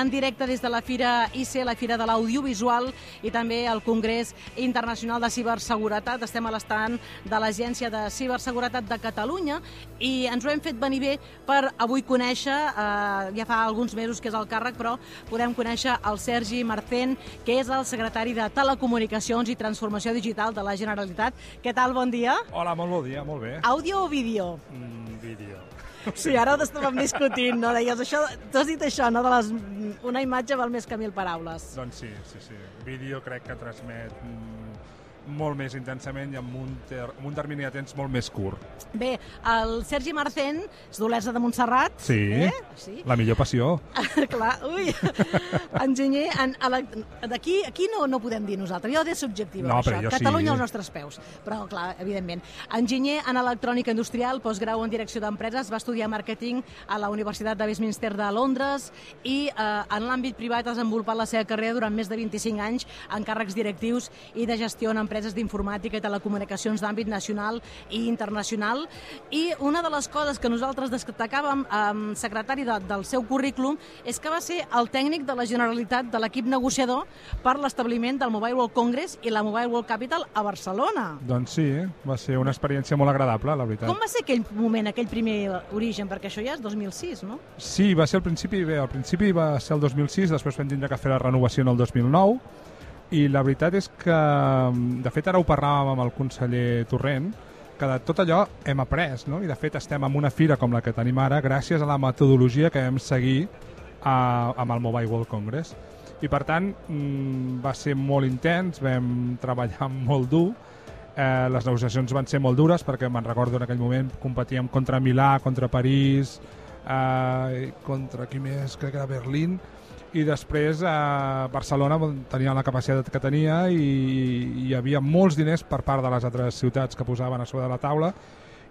en directe des de la Fira IC, la Fira de l'Audiovisual i també el Congrés Internacional de Ciberseguretat. Estem a l'estand de l'Agència de Ciberseguretat de Catalunya i ens ho hem fet venir bé per avui conèixer, eh, ja fa alguns mesos que és el càrrec, però podem conèixer el Sergi Marcén, que és el secretari de Telecomunicacions i Transformació Digital de la Generalitat. Què tal? Bon dia. Hola, molt bon dia, molt bé. Àudio o vídeo? Mm, vídeo. Sí, ara ho estàvem discutint, no? Deies, això, tu has dit això, no? De les, una imatge val més que mil paraules. Doncs sí, sí, sí. Vídeo crec que transmet molt més intensament i amb un, ter amb un termini de temps molt més curt. Bé, el Sergi Marcén és d'Olesa de Montserrat. Sí, eh? sí. la millor passió. Clar, ui, enginyer, en, d'aquí aquí no, no podem dir nosaltres, jo de subjectiva, no, això. Jo Catalunya sí. als nostres peus, però clar, evidentment. Enginyer en electrònica industrial, postgrau en direcció d'empreses, va estudiar màrqueting a la Universitat de Westminster de Londres i eh, en l'àmbit privat ha desenvolupat la seva carrera durant més de 25 anys en càrrecs directius i de gestió en empreses empreses d'informàtica i telecomunicacions d'àmbit nacional i internacional. I una de les coses que nosaltres destacàvem, eh, secretari de, del seu currículum, és que va ser el tècnic de la Generalitat de l'equip negociador per l'establiment del Mobile World Congress i la Mobile World Capital a Barcelona. Doncs sí, va ser una experiència molt agradable, la veritat. Com va ser aquell moment, aquell primer origen? Perquè això ja és 2006, no? Sí, va ser al principi, bé, al principi va ser el 2006, després vam tindre que fer la renovació en el 2009, i la veritat és que, de fet, ara ho parlàvem amb el conseller Torrent, que de tot allò hem après, no? i de fet estem en una fira com la que tenim ara gràcies a la metodologia que vam seguir a, amb el Mobile World Congress. I per tant mm, va ser molt intens, vam treballar molt dur, eh, les negociacions van ser molt dures perquè me'n recordo en aquell moment competíem contra Milà, contra París, eh, contra qui més, crec que era Berlín, i després eh, Barcelona tenia la capacitat que tenia i, i hi havia molts diners per part de les altres ciutats que posaven a sobre de la taula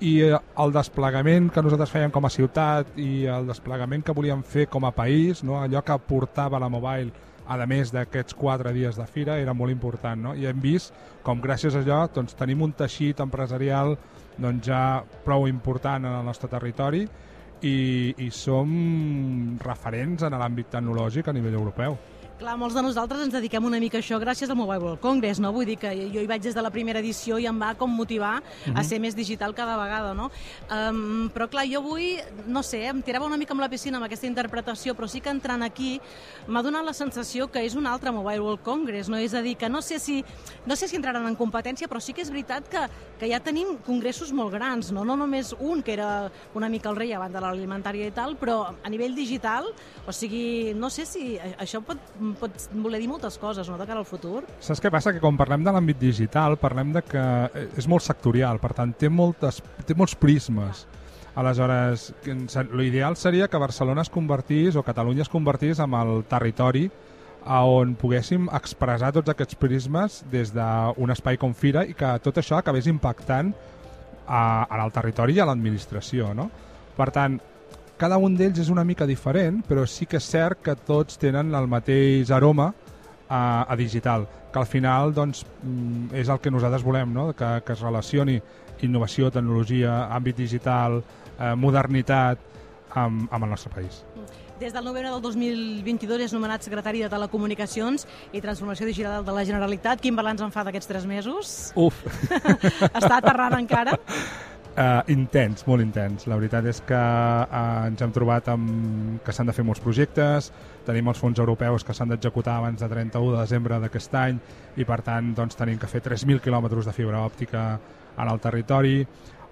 i eh, el desplegament que nosaltres fèiem com a ciutat i el desplegament que volíem fer com a país, no? allò que portava la Mobile a més d'aquests quatre dies de fira era molt important no? i hem vist com gràcies a allò doncs, tenim un teixit empresarial doncs, ja prou important en el nostre territori i, i som referents en l'àmbit tecnològic a nivell europeu. Clar, molts de nosaltres ens dediquem una mica a això gràcies al Mobile World Congress, no? Vull dir que jo hi vaig des de la primera edició i em va com motivar uh -huh. a ser més digital cada vegada, no? Um, però clar, jo avui, no sé, em tirava una mica amb la piscina amb aquesta interpretació, però sí que entrant aquí m'ha donat la sensació que és un altre Mobile World Congress, no? És a dir, que no sé si, no sé si entraran en competència, però sí que és veritat que, que ja tenim congressos molt grans, no? No només un, que era una mica el rei abans de l'alimentària i tal, però a nivell digital, o sigui, no sé si això pot pot voler dir moltes coses, no?, de cara al futur. Saps què passa? Que quan parlem de l'àmbit digital, parlem de que és molt sectorial, per tant, té, moltes, té molts prismes. Aleshores, l'ideal seria que Barcelona es convertís, o Catalunya es convertís en el territori on poguéssim expressar tots aquests prismes des d'un espai com Fira i que tot això acabés impactant a, a el territori i a l'administració, no? Per tant, cada un d'ells és una mica diferent, però sí que és cert que tots tenen el mateix aroma a, a digital, que al final doncs, mm, és el que nosaltres volem, no? que, que es relacioni innovació, tecnologia, àmbit digital, eh, modernitat amb, amb el nostre país. Des del novembre del 2022 és nomenat secretari de Telecomunicacions i Transformació Digital de la Generalitat. Quin balanç en fa d'aquests tres mesos? Uf! Està aterrant encara? Uh, intens, molt intens. La veritat és que uh, ens hem trobat amb que s'han de fer molts projectes, tenim els fons europeus que s'han d'executar abans de 31 de desembre d'aquest any i per tant doncs, tenim que fer 3.000 quilòmetres de fibra òptica en el territori.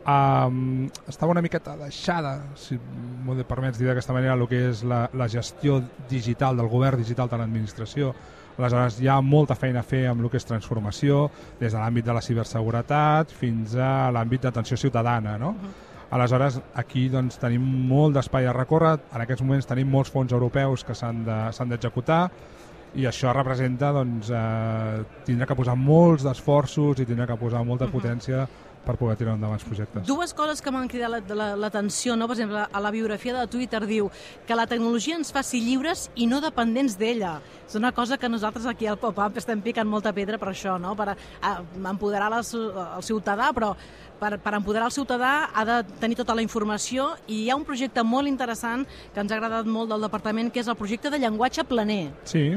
Um, estava una miqueta deixada, si m'ho permets dir d'aquesta manera, el que és la, la gestió digital del govern digital de l'administració. Aleshores, hi ha molta feina a fer amb el que és transformació, des de l'àmbit de la ciberseguretat fins a l'àmbit d'atenció ciutadana, no? Uh -huh. Aleshores, aquí doncs, tenim molt d'espai a recórrer, en aquests moments tenim molts fons europeus que s'han d'executar, de, i això representa doncs, eh, tindrà que posar molts d'esforços i tindrà que posar molta potència per poder tirar endavant els projectes. Dues coses que m'han cridat l'atenció, la, la, no? per exemple, a la biografia de Twitter diu que la tecnologia ens faci lliures i no dependents d'ella. És una cosa que nosaltres aquí al Pop-Up estem picant molta pedra per això, no? per a, a, empoderar la, el ciutadà, però per, per empoderar el ciutadà ha de tenir tota la informació i hi ha un projecte molt interessant que ens ha agradat molt del departament, que és el projecte de llenguatge planer. Sí,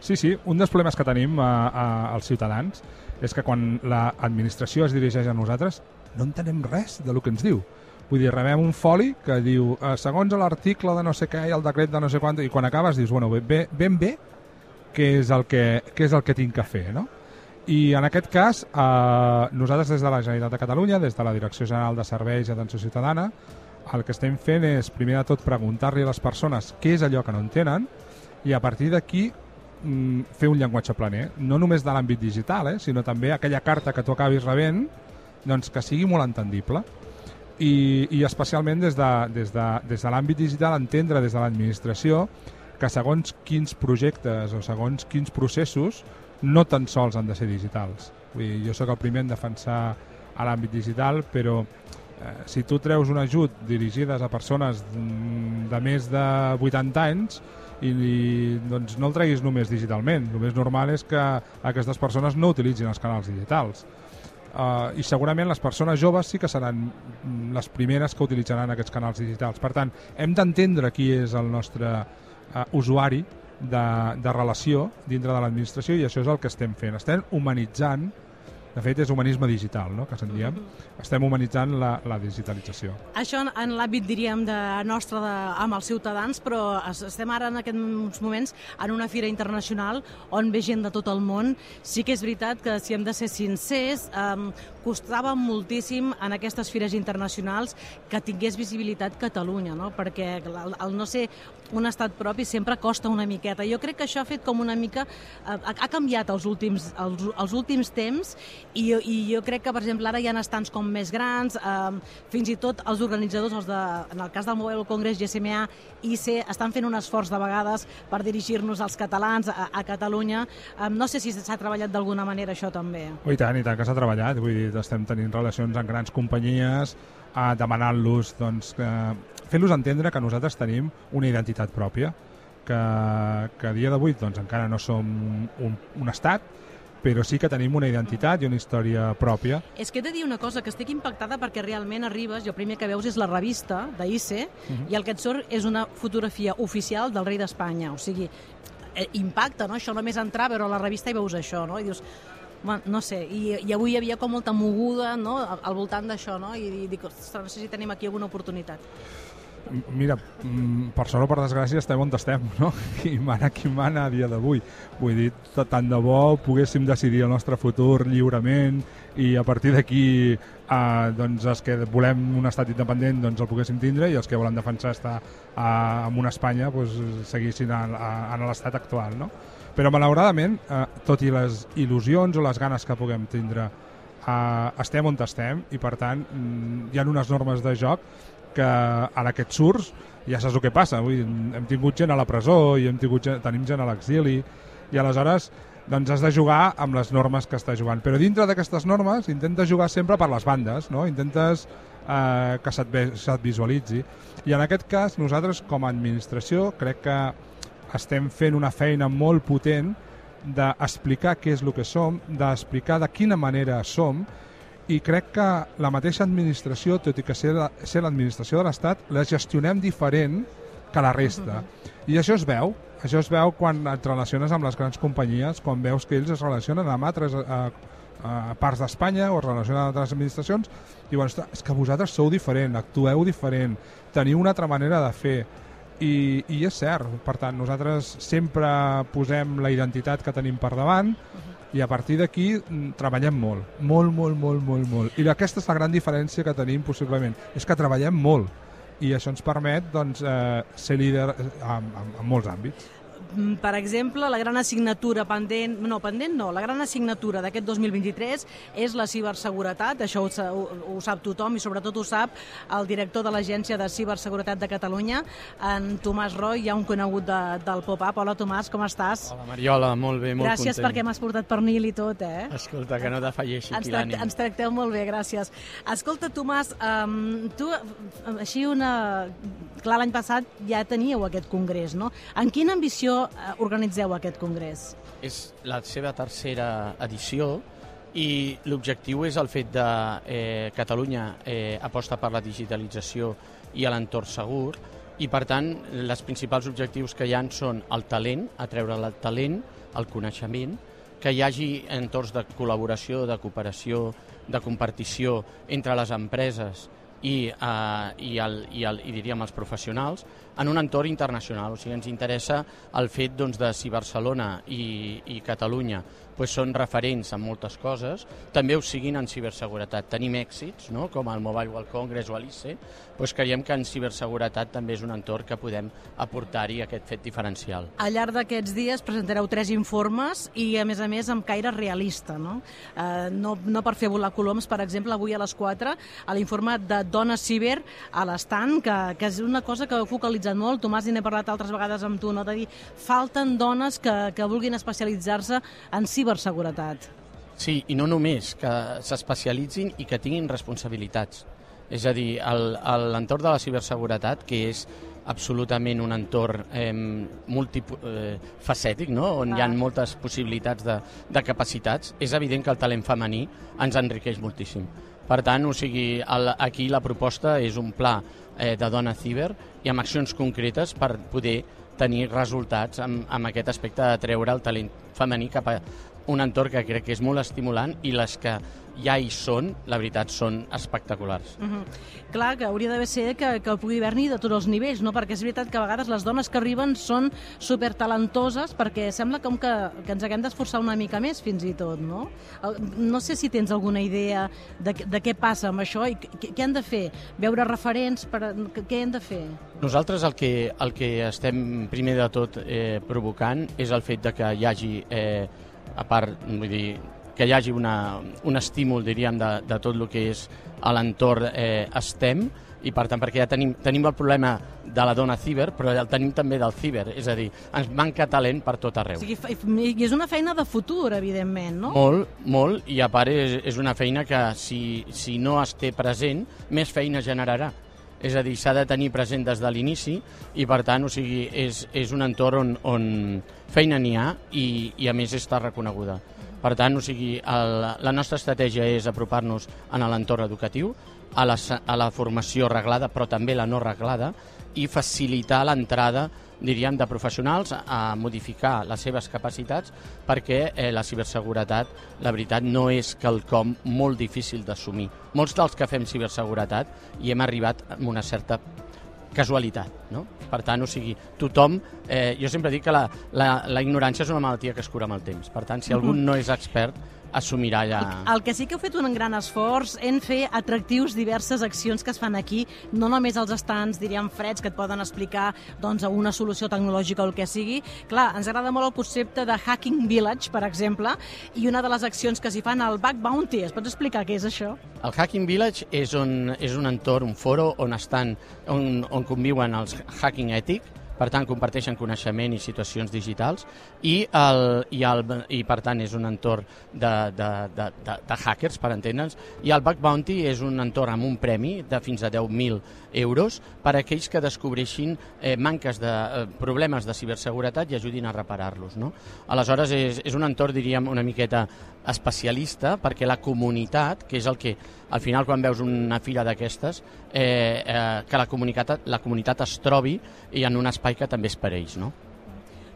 sí, sí. Un dels problemes que tenim a, a, als ciutadans és que quan l'administració es dirigeix a nosaltres no entenem res de lo que ens diu. Vull dir, rebem un foli que diu eh, segons l'article de no sé què i el decret de no sé quant, i quan acabes dius, bueno, ben, ben bé què és el que, què és el que tinc que fer, no? I en aquest cas, eh, nosaltres des de la Generalitat de Catalunya, des de la Direcció General de Serveis i Atenció Ciutadana, el que estem fent és, primer de tot, preguntar-li a les persones què és allò que no entenen i a partir d'aquí fer un llenguatge planer, no només de l'àmbit digital, eh, sinó també aquella carta que tu acabis rebent doncs, que sigui molt entendible. I, i especialment des de, des de, des de l'àmbit digital entendre des de l'administració que segons quins projectes o segons quins processos no tan sols han de ser digitals. Vull dir, jo sóc el primer en defensar a l'àmbit digital, però eh, si tu treus un ajut dirigides a persones de més de 80 anys i, i doncs no el treguis només digitalment. El més normal és que aquestes persones no utilitzin els canals digitals. Uh, I segurament les persones joves sí que seran les primeres que utilitzaran aquests canals digitals. Per tant, hem d'entendre qui és el nostre uh, usuari de, de relació dintre de l'administració i això és el que estem fent. Estem humanitzant, de fet és humanisme digital, no? que se'n diem, mm -hmm. estem humanitzant la, la digitalització. Això en, en l'àmbit, diríem, de nostre de, amb els ciutadans, però estem ara en aquests moments en una fira internacional on ve gent de tot el món. Sí que és veritat que, si hem de ser sincers, eh, costava moltíssim en aquestes fires internacionals que tingués visibilitat Catalunya, no? perquè el, el no ser un estat propi sempre costa una miqueta. Jo crec que això ha fet com una mica... Eh, ha canviat els últims, els, els últims temps i, i jo crec que, per exemple, ara hi ha estants com més grans, eh, fins i tot els organitzadors, els de, en el cas del Mobile Congress, GSMA, IC, estan fent un esforç de vegades per dirigir-nos als catalans a, a Catalunya. Eh, no sé si s'ha treballat d'alguna manera això també. Oh, I tant, i tant que s'ha treballat. Vull dir, estem tenint relacions amb grans companyies, eh, demanant-los doncs, que fer-los entendre que nosaltres tenim una identitat pròpia, que, que a dia d'avui doncs, encara no som un, un estat, però sí que tenim una identitat i una història pròpia. És que he de dir una cosa, que estic impactada perquè realment arribes i el primer que veus és la revista d'IC uh -huh. i el que et surt és una fotografia oficial del rei d'Espanya. O sigui, eh, impacta, no? Això només entrar a veure la revista i veus això, no? I dius, bueno, no sé, i, i avui hi havia com molta moguda no? al voltant d'això, no? I, i dic, ostres, no sé si tenim aquí alguna oportunitat. Mira, mm, per sort o per desgràcia estem on estem, no? Qui mana, qui mana a dia d'avui. Vull dir, tant de bo poguéssim decidir el nostre futur lliurement i a partir d'aquí eh, doncs els que volem un estat independent doncs el poguéssim tindre i els que volen defensar estar eh, en una Espanya doncs, seguissin en, en l'estat actual, no? Però malauradament, eh, tot i les il·lusions o les ganes que puguem tindre, eh, estem on estem i per tant mm, hi ha unes normes de joc que ara que et surts ja saps el que passa. Vull dir, hem tingut gent a la presó i hem tingut gent, tenim gent a l'exili i aleshores doncs has de jugar amb les normes que està jugant. Però dintre d'aquestes normes intentes jugar sempre per les bandes, no? intentes eh, que se't, se't visualitzi. I en aquest cas nosaltres com a administració crec que estem fent una feina molt potent d'explicar què és el que som, d'explicar de quina manera som i crec que la mateixa administració, tot i que ser, ser l'administració de l'Estat, la gestionem diferent que la resta. I això es veu, això es veu quan et relaciones amb les grans companyies, quan veus que ells es relacionen amb altres a, a parts d'Espanya o es relacionen amb altres administracions, i diuen, és que vosaltres sou diferent, actueu diferent, teniu una altra manera de fer, i, i és cert, per tant, nosaltres sempre posem la identitat que tenim per davant, uh -huh i a partir d'aquí mm, treballem molt, molt, molt, molt, molt, molt. I aquesta és la gran diferència que tenim possiblement, és que treballem molt. I això ens permet doncs, eh, ser líder en, en, en molts àmbits per exemple, la gran assignatura pendent, no, pendent no, la gran assignatura d'aquest 2023 és la ciberseguretat, això ho, ho, ho sap tothom i sobretot ho sap el director de l'Agència de Ciberseguretat de Catalunya, en Tomàs Roy, ja un conegut de, del Pop-Up. Hola Tomàs, com estàs? Hola Mariola, molt bé, molt Gràcies content. perquè m'has portat pernil i tot, eh? Escolta, que no defalleixi Ens, aquí l'ànim. ens tracteu molt bé, gràcies. Escolta, Tomàs, um, tu, així una... Clar, l'any passat ja teníeu aquest congrés, no? En quina ambició organitzeu aquest congrés? És la seva tercera edició i l'objectiu és el fet de eh, Catalunya eh, aposta per la digitalització i a l'entorn segur i per tant les principals objectius que hi han són el talent, atreure el talent, el coneixement, que hi hagi entorns de col·laboració, de cooperació, de compartició entre les empreses i, eh, i, el, i, el, i diríem els professionals en un entorn internacional. O sigui, ens interessa el fet doncs, de si Barcelona i, i Catalunya pues, són referents en moltes coses, també ho siguin en ciberseguretat. Tenim èxits, no? com el Mobile World Congress o l'ICE, doncs creiem que en ciberseguretat també és un entorn que podem aportar-hi aquest fet diferencial. Al llarg d'aquests dies presentareu tres informes i, a més a més, amb caire realista, no? Eh, no, no per fer volar coloms, per exemple, avui a les 4, a l'informe de Dona Ciber a l'estand, que, que és una cosa que heu focalitzat molt, Tomàs, n'he parlat altres vegades amb tu, no? de dir, falten dones que, que vulguin especialitzar-se en ciberseguretat. Sí, i no només, que s'especialitzin i que tinguin responsabilitats. És a dir, l'entorn de la ciberseguretat, que és absolutament un entorn eh, multifacètic, no? on hi ha Clar. moltes possibilitats de, de capacitats, és evident que el talent femení ens enriqueix moltíssim. Per tant, o sigui, el, aquí la proposta és un pla eh, de dona ciber i amb accions concretes per poder tenir resultats amb, amb aquest aspecte de treure el talent femení cap a un entorn que crec que és molt estimulant i les que ja hi són, la veritat, són espectaculars. Uh -huh. Clar, que hauria d'haver ser que, que pugui haver-n'hi de tots els nivells, no? perquè és veritat que a vegades les dones que arriben són supertalentoses perquè sembla com que, que ens haguem d'esforçar una mica més fins i tot, no? No sé si tens alguna idea de, de què passa amb això i què, han de fer? Veure referents? Per, què han de fer? Nosaltres el que, el que estem primer de tot eh, provocant és el fet de que hi hagi, eh, a part, vull dir, que hi hagi una, un estímul, diríem, de, de tot el que és a l'entorn eh, STEM, i per tant, perquè ja tenim, tenim el problema de la dona ciber, però el tenim també del ciber, és a dir, ens manca talent per tot O arreu. sigui, fa- i és una feina de futur, evidentment, no? Molt, molt, i a part és, és una feina que si, si no es té present, més feina generarà. És a dir, s'ha de tenir present des de l'inici i, per tant, o sigui, és, és un entorn on, on feina n'hi ha i, i, a més, està reconeguda. Per tant, o sigui, el, la nostra estratègia és apropar-nos a l'entorn educatiu, a la, a la formació reglada, però també la no reglada, i facilitar l'entrada diríem, de professionals a modificar les seves capacitats perquè eh, la ciberseguretat, la veritat, no és quelcom molt difícil d'assumir. Molts dels que fem ciberseguretat hi hem arribat amb una certa casualitat, no? Per tant, o sigui, tothom... Eh, jo sempre dic que la, la, la ignorància és una malaltia que es cura amb el temps. Per tant, si algú no és expert, assumirà ja... El que sí que heu fet un gran esforç en fer atractius diverses accions que es fan aquí, no només els estants, diríem, freds, que et poden explicar doncs, una solució tecnològica o el que sigui. Clar, ens agrada molt el concepte de Hacking Village, per exemple, i una de les accions que s'hi fan al Back Bounty. Es pots explicar què és això? El Hacking Village és un, és un entorn, un foro on estan, on, on conviuen els hacking ètic, per tant comparteixen coneixement i situacions digitals i, el, i, el, i per tant és un entorn de, de, de, de, de hackers, per entendre'ns, i el Bug Bounty és un entorn amb un premi de fins a 10.000 euros per a aquells que descobreixin eh, manques de eh, problemes de ciberseguretat i ajudin a reparar-los. No? Aleshores és, és un entorn, diríem, una miqueta especialista perquè la comunitat, que és el que al final quan veus una fira d'aquestes, eh, eh, que la comunitat, la comunitat es trobi i en un espai que també és per ells. No?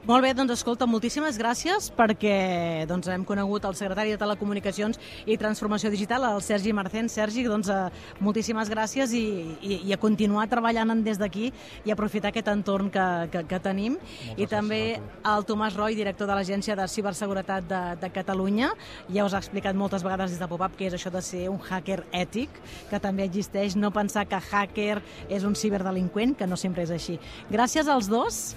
Molt bé, doncs escolta, moltíssimes gràcies perquè doncs, hem conegut el secretari de Telecomunicacions i Transformació Digital, el Sergi Marcén. Sergi, doncs, eh, moltíssimes gràcies i, i, i a continuar treballant des d'aquí i aprofitar aquest entorn que, que, que tenim. I també el Tomàs Roy, director de l'Agència de Ciberseguretat de, de Catalunya. Ja us ha explicat moltes vegades des de Pop-Up què és això de ser un hacker ètic, que també existeix, no pensar que hacker és un ciberdelinqüent, que no sempre és així. Gràcies als dos